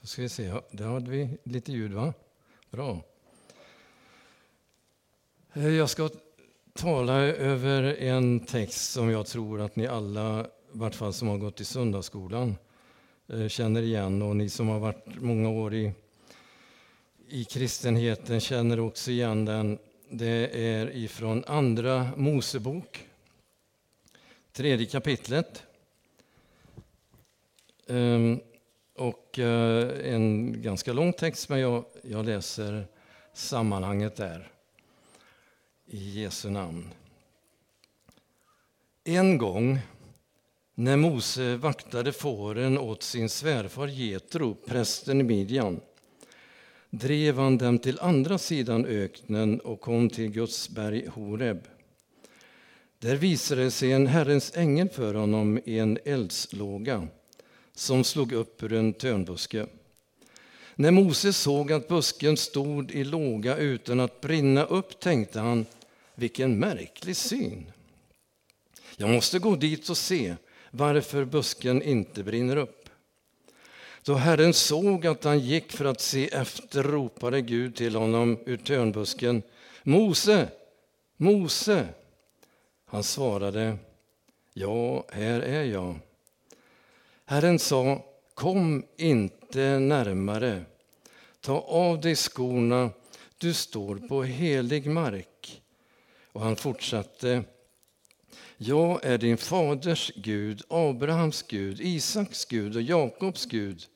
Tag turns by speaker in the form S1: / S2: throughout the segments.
S1: Då ska vi se, där hade vi lite ljud va? Bra. Eh, jag ska tala över en text som jag tror att ni alla, i vart fall som har gått i söndagsskolan, eh, känner igen. Och ni som har varit många år i, i kristenheten känner också igen den. Det är ifrån Andra Mosebok, tredje kapitlet. Um, och eh, en ganska lång text, men jag, jag läser sammanhanget där. I Jesu namn. En gång när Mose vaktade fåren åt sin svärfar Jetro, prästen i Midjan, drev han dem till andra sidan öknen och kom till Guds berg Horeb. Där visade sig en Herrens ängel för honom i en eldslåga som slog upp ur en törnbuske. När Mose såg att busken stod i låga utan att brinna upp tänkte han, vilken märklig syn. Jag måste gå dit och se varför busken inte brinner upp. Då Herren såg att han gick för att se efter ropade Gud till honom ur törnbusken. Mose, Mose! Han svarade, ja, här är jag. Herren sa, kom inte närmare. Ta av dig skorna, du står på helig mark. Och han fortsatte, jag är din faders Gud, Abrahams Gud, Isaks Gud och Jakobs Gud.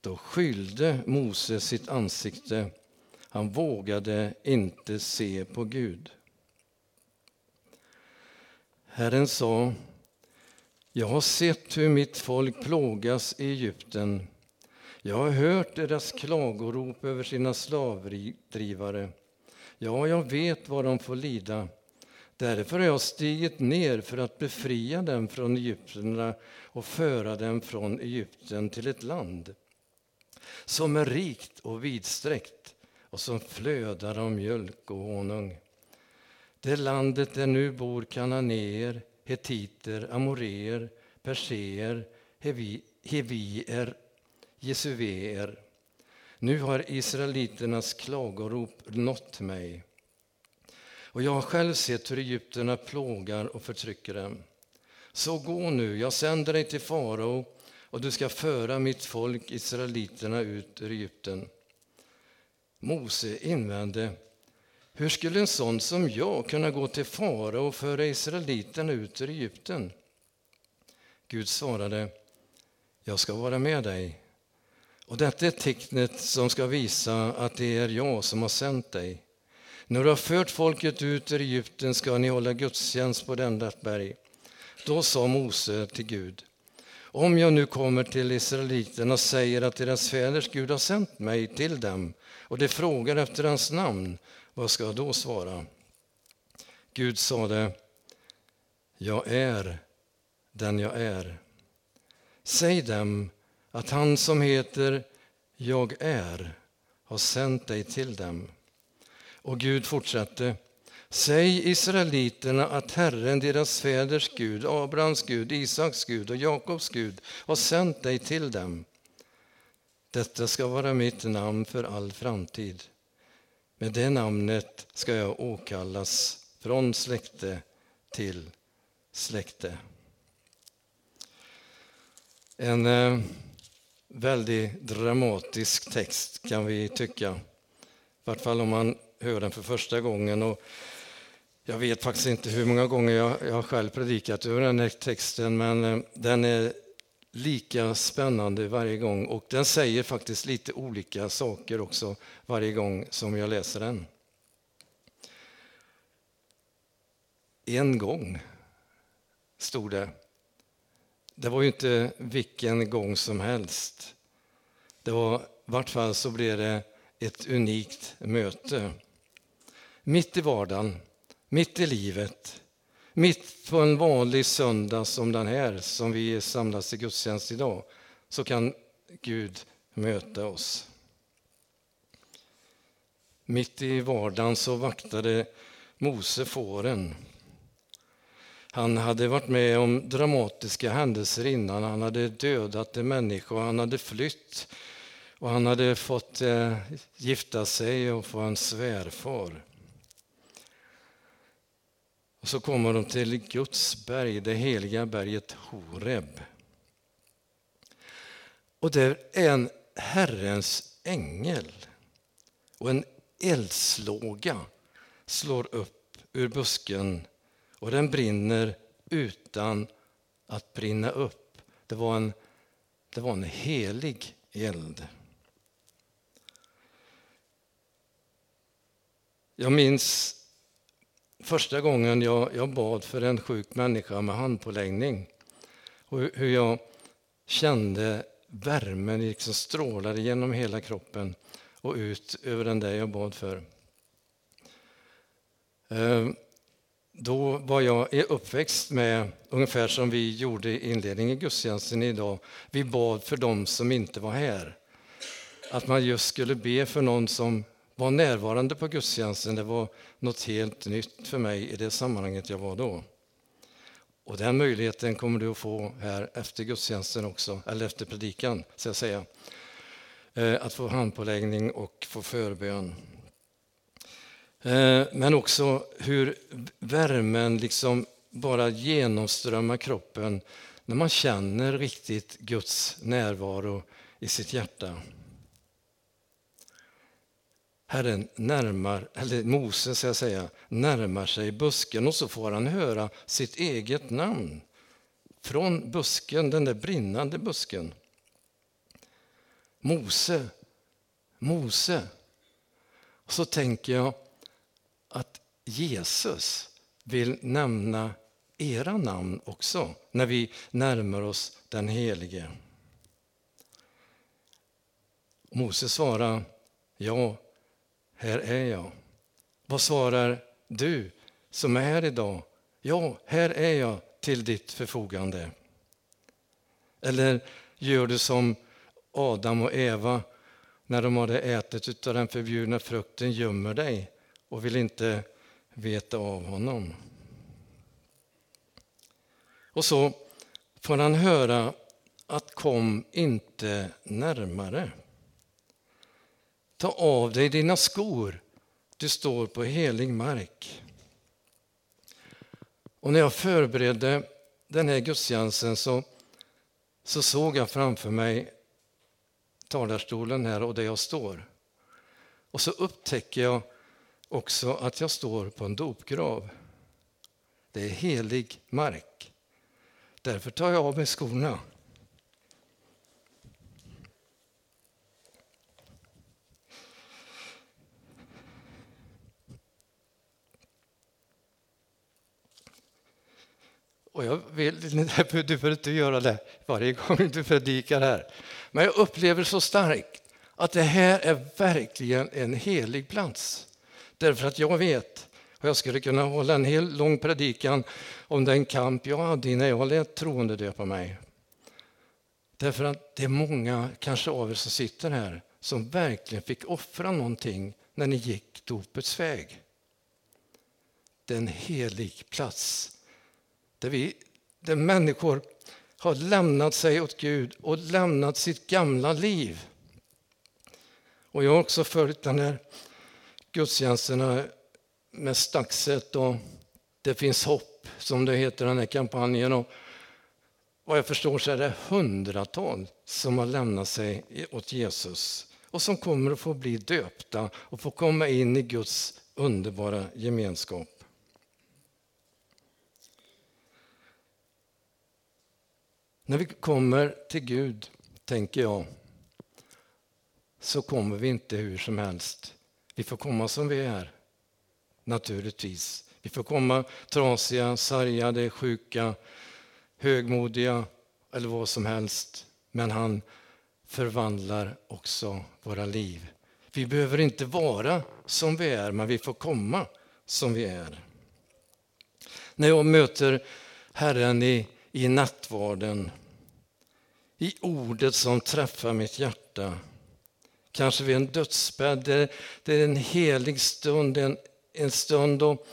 S1: Då skylde Mose sitt ansikte. Han vågade inte se på Gud. Herren sa, jag har sett hur mitt folk plågas i Egypten. Jag har hört deras klagorop över sina slavdrivare. Ja, jag vet vad de får lida. Därför har jag stigit ner för att befria dem från egyptierna och föra dem från Egypten till ett land som är rikt och vidsträckt och som flödar av mjölk och honung. Det landet där nu bor kananéer, hetiter, amoreer, perseer, hevier, jesuveer. Nu har israeliternas klagorop nått mig. Och jag har själv sett hur egyptierna plågar och förtrycker dem. Så gå nu, jag sänder dig till farao och du ska föra mitt folk, israeliterna, ut ur Egypten. Mose invände, hur skulle en sån som jag kunna gå till farao och föra israeliterna ut ur Egypten? Gud svarade, jag ska vara med dig. Och detta är tecknet som ska visa att det är jag som har sänt dig. När du har fört folket ut ur Egypten ska ni hålla gudstjänst på denna berg. Då sa Mose till Gud, om jag nu kommer till israeliterna och säger att deras fäders Gud har sänt mig till dem och de frågar efter hans namn, vad ska jag då svara? Gud sade, jag är den jag är. Säg dem att han som heter Jag är har sänt dig till dem. Och Gud fortsatte. Säg israeliterna att Herren, deras fäders Gud, Abrahams Gud, Isaks Gud och Jakobs Gud har sänt dig till dem. Detta ska vara mitt namn för all framtid. Med det namnet ska jag åkallas från släkte till släkte. En eh, väldigt dramatisk text kan vi tycka. I vart fall om man hör den för första gången. Och jag vet faktiskt inte hur många gånger jag, jag själv predikat över den här texten men eh, den är lika spännande varje gång och den säger faktiskt lite olika saker också varje gång som jag läser den. En gång, stod det. Det var ju inte vilken gång som helst. Det var, I vart fall så blev det ett unikt möte. Mitt i vardagen, mitt i livet, mitt på en vanlig söndag som den här som vi samlas i gudstjänst idag, så kan Gud möta oss. Mitt i vardagen så vaktade Mose fåren. Han hade varit med om dramatiska händelser innan. Han hade dödat en människa, han hade flytt och han hade fått eh, gifta sig och få en svärfar. Och så kommer de till Guds berg, det heliga berget Horeb. Och där är en Herrens ängel och en eldslåga slår upp ur busken och den brinner utan att brinna upp. Det var en, det var en helig eld. Jag minns första gången jag, jag bad för en sjuk människa med handpåläggning och hur jag kände värmen liksom strålade genom hela kroppen och ut över den där jag bad för. Eh, då var jag uppväxt med, ungefär som vi gjorde i inledningen i gudstjänsten idag, vi bad för dem som inte var här. Att man just skulle be för någon som var närvarande på gudstjänsten, det var något helt nytt för mig i det sammanhanget jag var då. Och den möjligheten kommer du att få här efter gudstjänsten också, eller efter predikan, ska jag säga. Eh, att få handpåläggning och få förbön. Eh, men också hur värmen liksom bara genomströmmar kroppen när man känner riktigt Guds närvaro i sitt hjärta. Herren närmar, eller Mose ska jag säga, närmar sig busken och så får han höra sitt eget namn från busken, den där brinnande busken. Mose, Mose. Och så tänker jag att Jesus vill nämna era namn också när vi närmar oss den Helige. Mose svarar ja, här är jag. Vad svarar du som är här idag? Ja, här är jag till ditt förfogande. Eller gör du som Adam och Eva när de hade ätit av den förbjudna frukten, gömmer dig och vill inte veta av honom. Och så får han höra att kom inte närmare. Ta av dig dina skor, du står på helig mark. Och när jag förberedde den här gudstjänsten så, så såg jag framför mig talarstolen här och där jag står. Och så upptäcker jag också att jag står på en dopgrav. Det är helig mark. Därför tar jag av mig skorna. Och jag vill, du behöver inte göra det varje gång du predikar här. Men jag upplever så starkt att det här är verkligen en helig plats. Därför att jag vet, och jag skulle kunna hålla en hel lång predikan om den kamp jag hade när jag lät troende döpa mig. Därför att det är många, kanske av er som sitter här, som verkligen fick offra någonting när ni gick dopets väg. Det är en helig plats där, vi, där människor har lämnat sig åt Gud och lämnat sitt gamla liv. Och jag har också följt den här gudstjänsterna med Staxet och Det finns hopp, som det heter den här kampanjen. Och vad jag förstår så är det hundratals som har lämnat sig åt Jesus och som kommer att få bli döpta och få komma in i Guds underbara gemenskap. När vi kommer till Gud, tänker jag, så kommer vi inte hur som helst. Vi får komma som vi är, naturligtvis. Vi får komma trasiga, sargade, sjuka, högmodiga eller vad som helst. Men han förvandlar också våra liv. Vi behöver inte vara som vi är, men vi får komma som vi är. När jag möter Herren i, i nattvarden, i ordet som träffar mitt hjärta, kanske vid en dödsbädd. Det, är en helig stund, en, en stund då,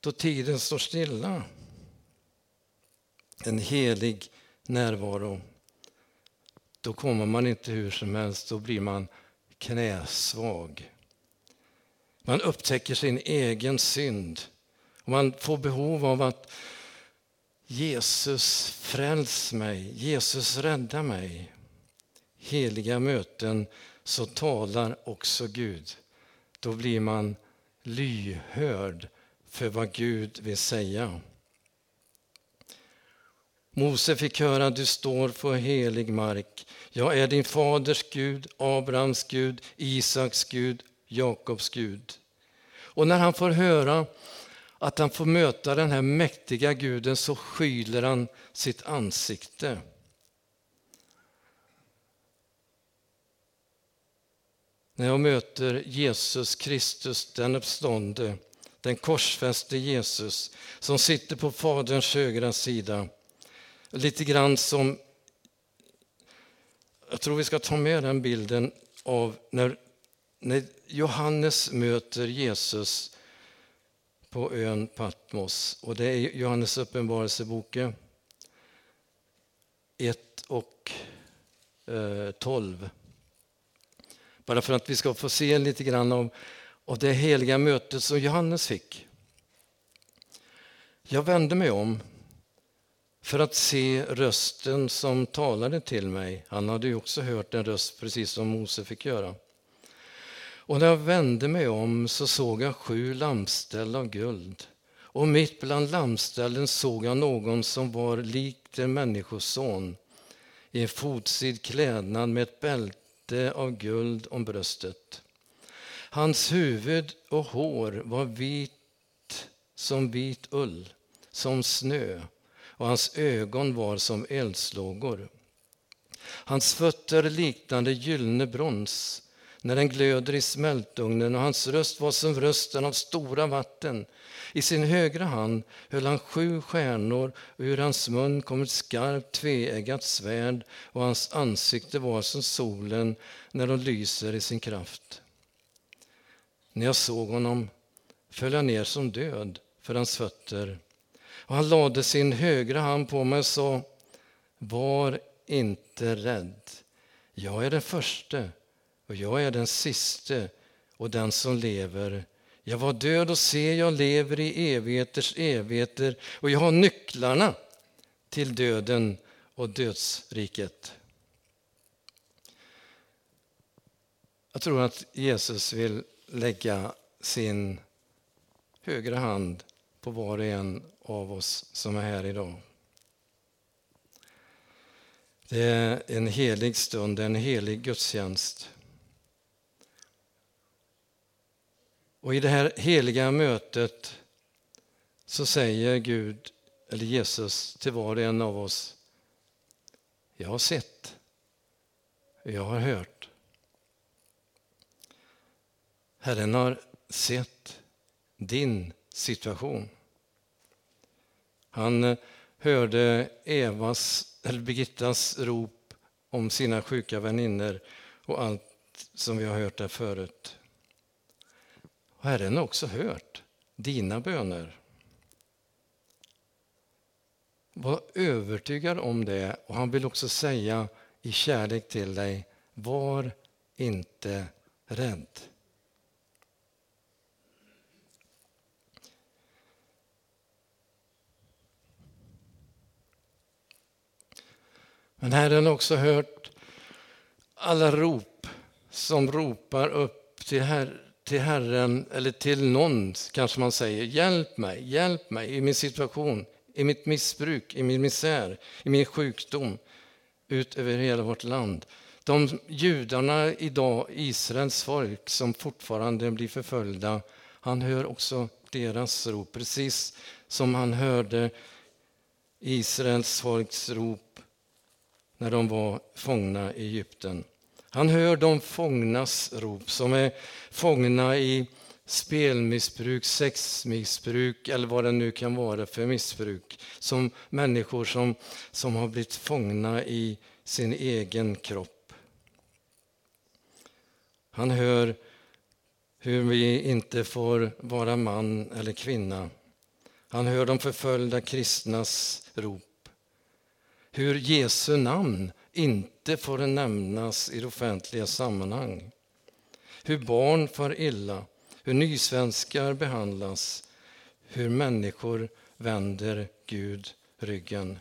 S1: då tiden står stilla. en helig närvaro. Då kommer man inte hur som helst, då blir man knäsvag. Man upptäcker sin egen synd och man får behov av att Jesus fräls mig, Jesus rädda mig. Heliga möten så talar också Gud. Då blir man lyhörd för vad Gud vill säga. Mose fick höra du står på helig mark. Jag är din faders Gud, Abrahams Gud, Isaks Gud, Jakobs Gud. Och när han får höra att han får möta den här mäktiga guden så skyler han sitt ansikte. När jag möter Jesus Kristus, den uppstånde, den korsfäste Jesus som sitter på Faderns högra sida. Lite grann som, jag tror vi ska ta med den bilden av när, när Johannes möter Jesus på ön Patmos. Och det är Johannes uppenbarelseboken 1 och eh, 12. Bara för att vi ska få se lite grann av, av det heliga mötet som Johannes fick. Jag vände mig om för att se rösten som talade till mig. Han hade ju också hört en röst precis som Mose fick göra. Och när jag vände mig om så såg jag sju lampställ av guld. Och mitt bland lampställen såg jag någon som var likt en människoson i en fotsid klädnad med ett bälte av guld om bröstet. Hans huvud och hår var vit som vit ull, som snö och hans ögon var som eldslågor. Hans fötter liknade gyllene brons när den glöder i smältugnen och hans röst var som rösten av stora vatten. I sin högra hand höll han sju stjärnor och ur hans mun kom ett skarpt tveeggat svärd och hans ansikte var som solen när de lyser i sin kraft. När jag såg honom föll jag ner som död för hans fötter och han lade sin högra hand på mig och sa Var inte rädd. Jag är den förste och jag är den siste och den som lever. Jag var död och se, jag lever i evigheters evigheter och jag har nycklarna till döden och dödsriket. Jag tror att Jesus vill lägga sin högra hand på var och en av oss som är här idag. Det är en helig stund, en helig gudstjänst. Och i det här heliga mötet så säger Gud, eller Jesus, till var och en av oss. Jag har sett. Jag har hört. Herren har sett din situation. Han eh, hörde Evas, eller Birgittas rop om sina sjuka vänner och allt som vi har hört där förut. Och Herren har också hört dina böner. Var övertygad om det och han vill också säga i kärlek till dig, var inte rädd. Men Herren har också hört alla rop som ropar upp till, her till Herren, eller till någon kanske man säger, hjälp mig, hjälp mig i min situation, i mitt missbruk, i min misär, i min sjukdom, ut över hela vårt land. De judarna idag, Israels folk, som fortfarande blir förföljda, han hör också deras rop, precis som han hörde Israels folks rop när de var fångna i Egypten. Han hör de fångnas rop som är fångna i spelmissbruk, sexmissbruk eller vad det nu kan vara för missbruk. Som människor som, som har blivit fångna i sin egen kropp. Han hör hur vi inte får vara man eller kvinna. Han hör de förföljda kristnas rop. hur Jesu namn inte får nämnas i offentliga sammanhang. Hur barn far illa, hur nysvenskar behandlas, hur människor vänder Gud ryggen.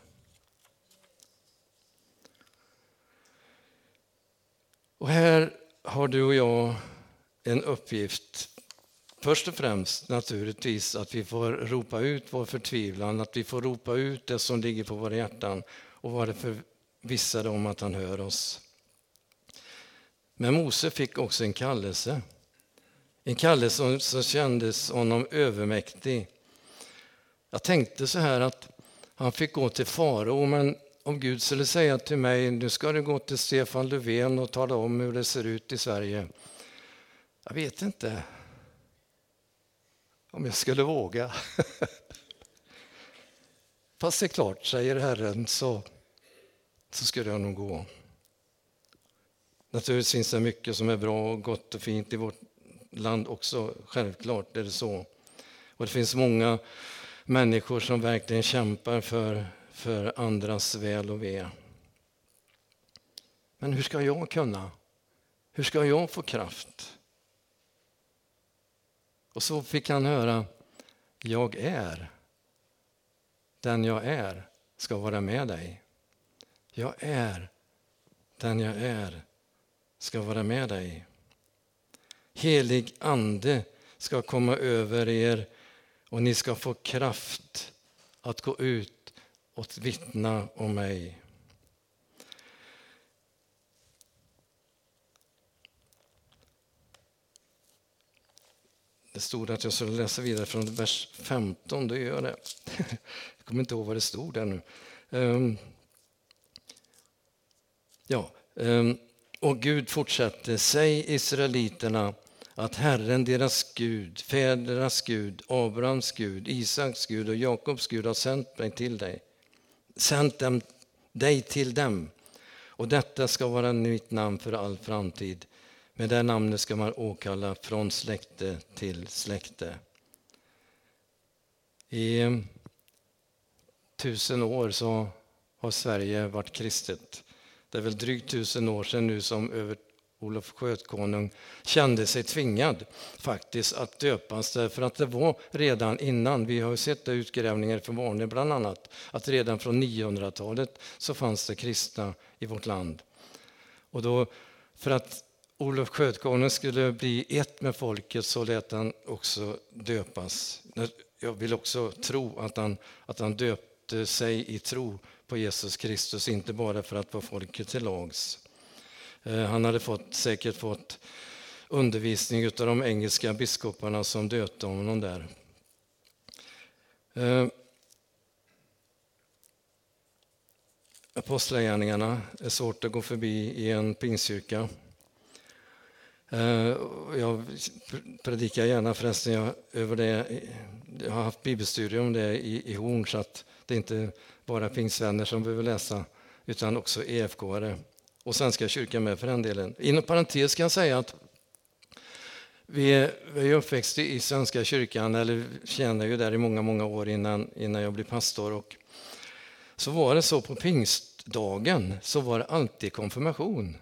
S1: Och här har du och jag en uppgift. Först och främst naturligtvis att vi får ropa ut vår förtvivlan, att vi får ropa ut det som ligger på våra hjärtan och vara vissade om att han hör oss. Men Mose fick också en kallelse. En kallelse som kändes honom övermäktig. Jag tänkte så här att han fick gå till farao, men om Gud skulle säga till mig, nu ska du gå till Stefan Löfven och tala om hur det ser ut i Sverige. Jag vet inte om jag skulle våga. Fast det är klart, säger Herren, så, så skulle jag nog gå. Naturligtvis finns det mycket som är bra och gott och fint i vårt land också. Självklart är det så. Och det finns många människor som verkligen kämpar för, för andras väl och ve. Men hur ska jag kunna? Hur ska jag få kraft? Och så fick han höra, jag är. Den jag är ska vara med dig. Jag är den jag är ska vara med dig. Helig ande ska komma över er och ni ska få kraft att gå ut och vittna om mig. Det stod att jag skulle läsa vidare från vers 15, då gör jag det. Jag kommer inte ihåg vad det stod där nu. Ehm, Ja, ehm, och Gud fortsatte, säg israeliterna att Herren, deras Gud, fädernas Gud, Abrahams Gud, Isaks Gud och Jakobs Gud har sänt mig till dig. Sänt dem, dig till dem. Och detta ska vara mitt namn för all framtid. Med det namnet ska man åkalla från släkte till släkte. I tusen år så har Sverige varit kristet. Det är väl drygt tusen år sedan nu som över Olof Skötkonung kände sig tvingad faktiskt att döpas därför att det var redan innan, vi har sett det utgrävningar för Varne bland annat, att redan från 900-talet så fanns det kristna i vårt land. Och då, för att Olof Skötkonung skulle bli ett med folket så lät han också döpas. Jag vill också tro att han, att han döpte sig i tro på Jesus Kristus, inte bara för att få folket till lags. Eh, han hade fått, säkert fått undervisning av de engelska biskoparna som döpte honom där. Eh, apostlagärningarna är svårt att gå förbi i en pingstkyrka. Eh, jag predikar gärna förresten över det. Jag har haft bibelstudium om det i, Horn så att det är inte bara pingstvänner som behöver läsa utan också EFK-are och Svenska kyrkan med för den delen. Inom parentes kan jag säga att vi är, vi är uppväxt i Svenska kyrkan, eller tjänade ju där i många, många år innan, innan jag blev pastor. Och så var det så på pingstdagen så var det alltid konfirmation.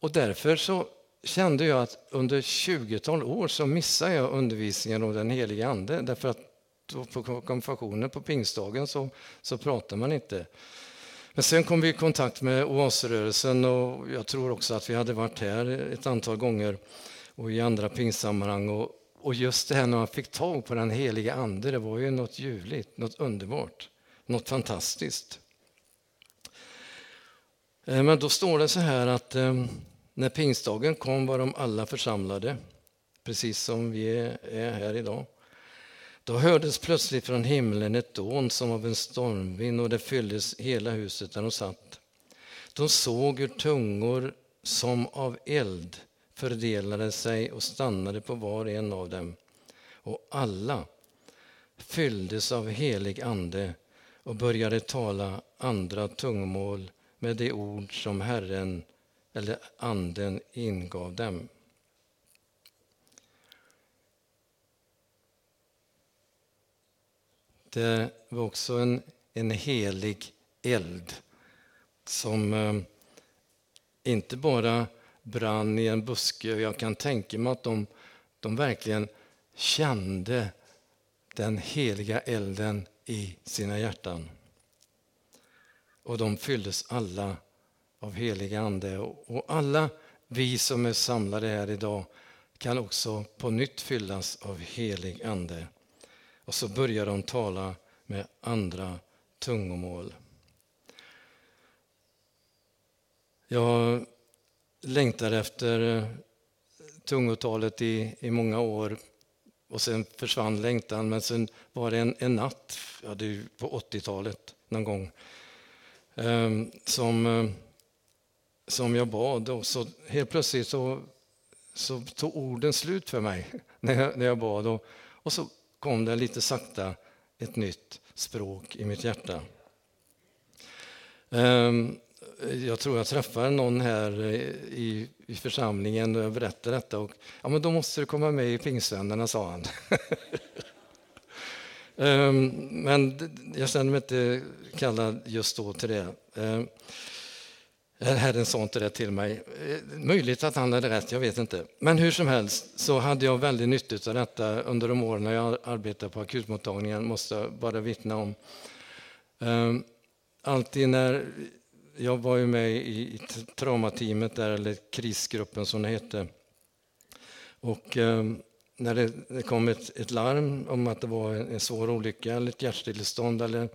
S1: Och därför så kände jag att under 20-tal år så missade jag undervisningen om den helige Ande. Därför att på konfirmationen på pingstdagen så, så pratar man inte. Men sen kom vi i kontakt med oasrörelsen och jag tror också att vi hade varit här ett antal gånger och i andra pingstsammanhang. Och, och just det här när man fick tag på den heliga ande, det var ju något ljuvligt, något underbart, något fantastiskt. Eh, men då står det så här att eh, när pingstdagen kom var de alla församlade, precis som vi är här idag. Då hördes plötsligt från himlen ett dån som av en stormvind och det fylldes hela huset där de satt. De såg hur tungor som av eld fördelade sig och stannade på var och en av dem. Och alla fylldes av helig ande och började tala andra tungomål med de ord som Herren eller Anden ingav dem. Det var också en, en helig eld som eh, inte bara brann i en buske. Jag kan tänka mig att de, de verkligen kände den heliga elden i sina hjärtan. Och de fylldes alla av helig ande. Och alla vi som är samlade här idag kan också på nytt fyllas av helig ande. Och så börjar de tala med andra tungomål. Jag längtar efter tungotalet i, i många år och sen försvann längtan. Men sen var det en, en natt, ja, det är på 80-talet någon gång, eh, som, eh, som jag bad. Och så helt plötsligt så, så tog orden slut för mig när jag, när jag bad. Och, och så kom det lite sakta ett nytt språk i mitt hjärta. Ehm, jag tror jag träffade någon här i, i församlingen och jag berättade detta. Och, ja, men då måste du komma med i Pingstvännerna, sa han. Ehm, men jag kände mig inte kallad just då till det. Ehm, Herren sa inte det till mig. Eh, möjligt att han hade rätt, jag vet inte. Men hur som helst så hade jag väldigt nytta av detta under de åren när jag arbetade på akutmottagningen, måste jag bara vittna om. Ehm, alltid när jag var ju med i traumateamet där, eller krisgruppen som det hette. Och ehm, när det, kom ett, ett, larm om att det var en, en svår olycka eller ett hjärtstillestånd eller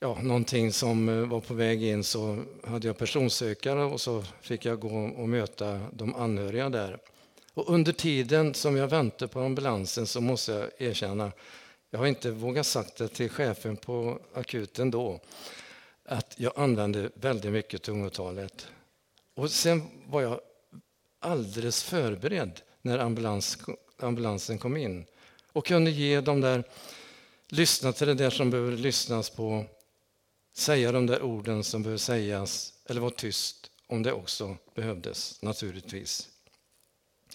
S1: ja, någonting som eh, var på väg in så hade jag personsökare och så fick jag gå och möta de anhöriga där. Och under tiden som jag väntade på ambulansen så måste jag erkänna, jag har inte vågat sagt det till chefen på akuten då, att jag använde väldigt mycket tungotalet. Och sen var jag alldeles förberedd när ambulans, ambulansen kom in och kunde ge dem där, lyssna till det där som behöver lyssnas på, säga de där orden som behöver sägas eller vara tyst om det också behövdes, naturligtvis.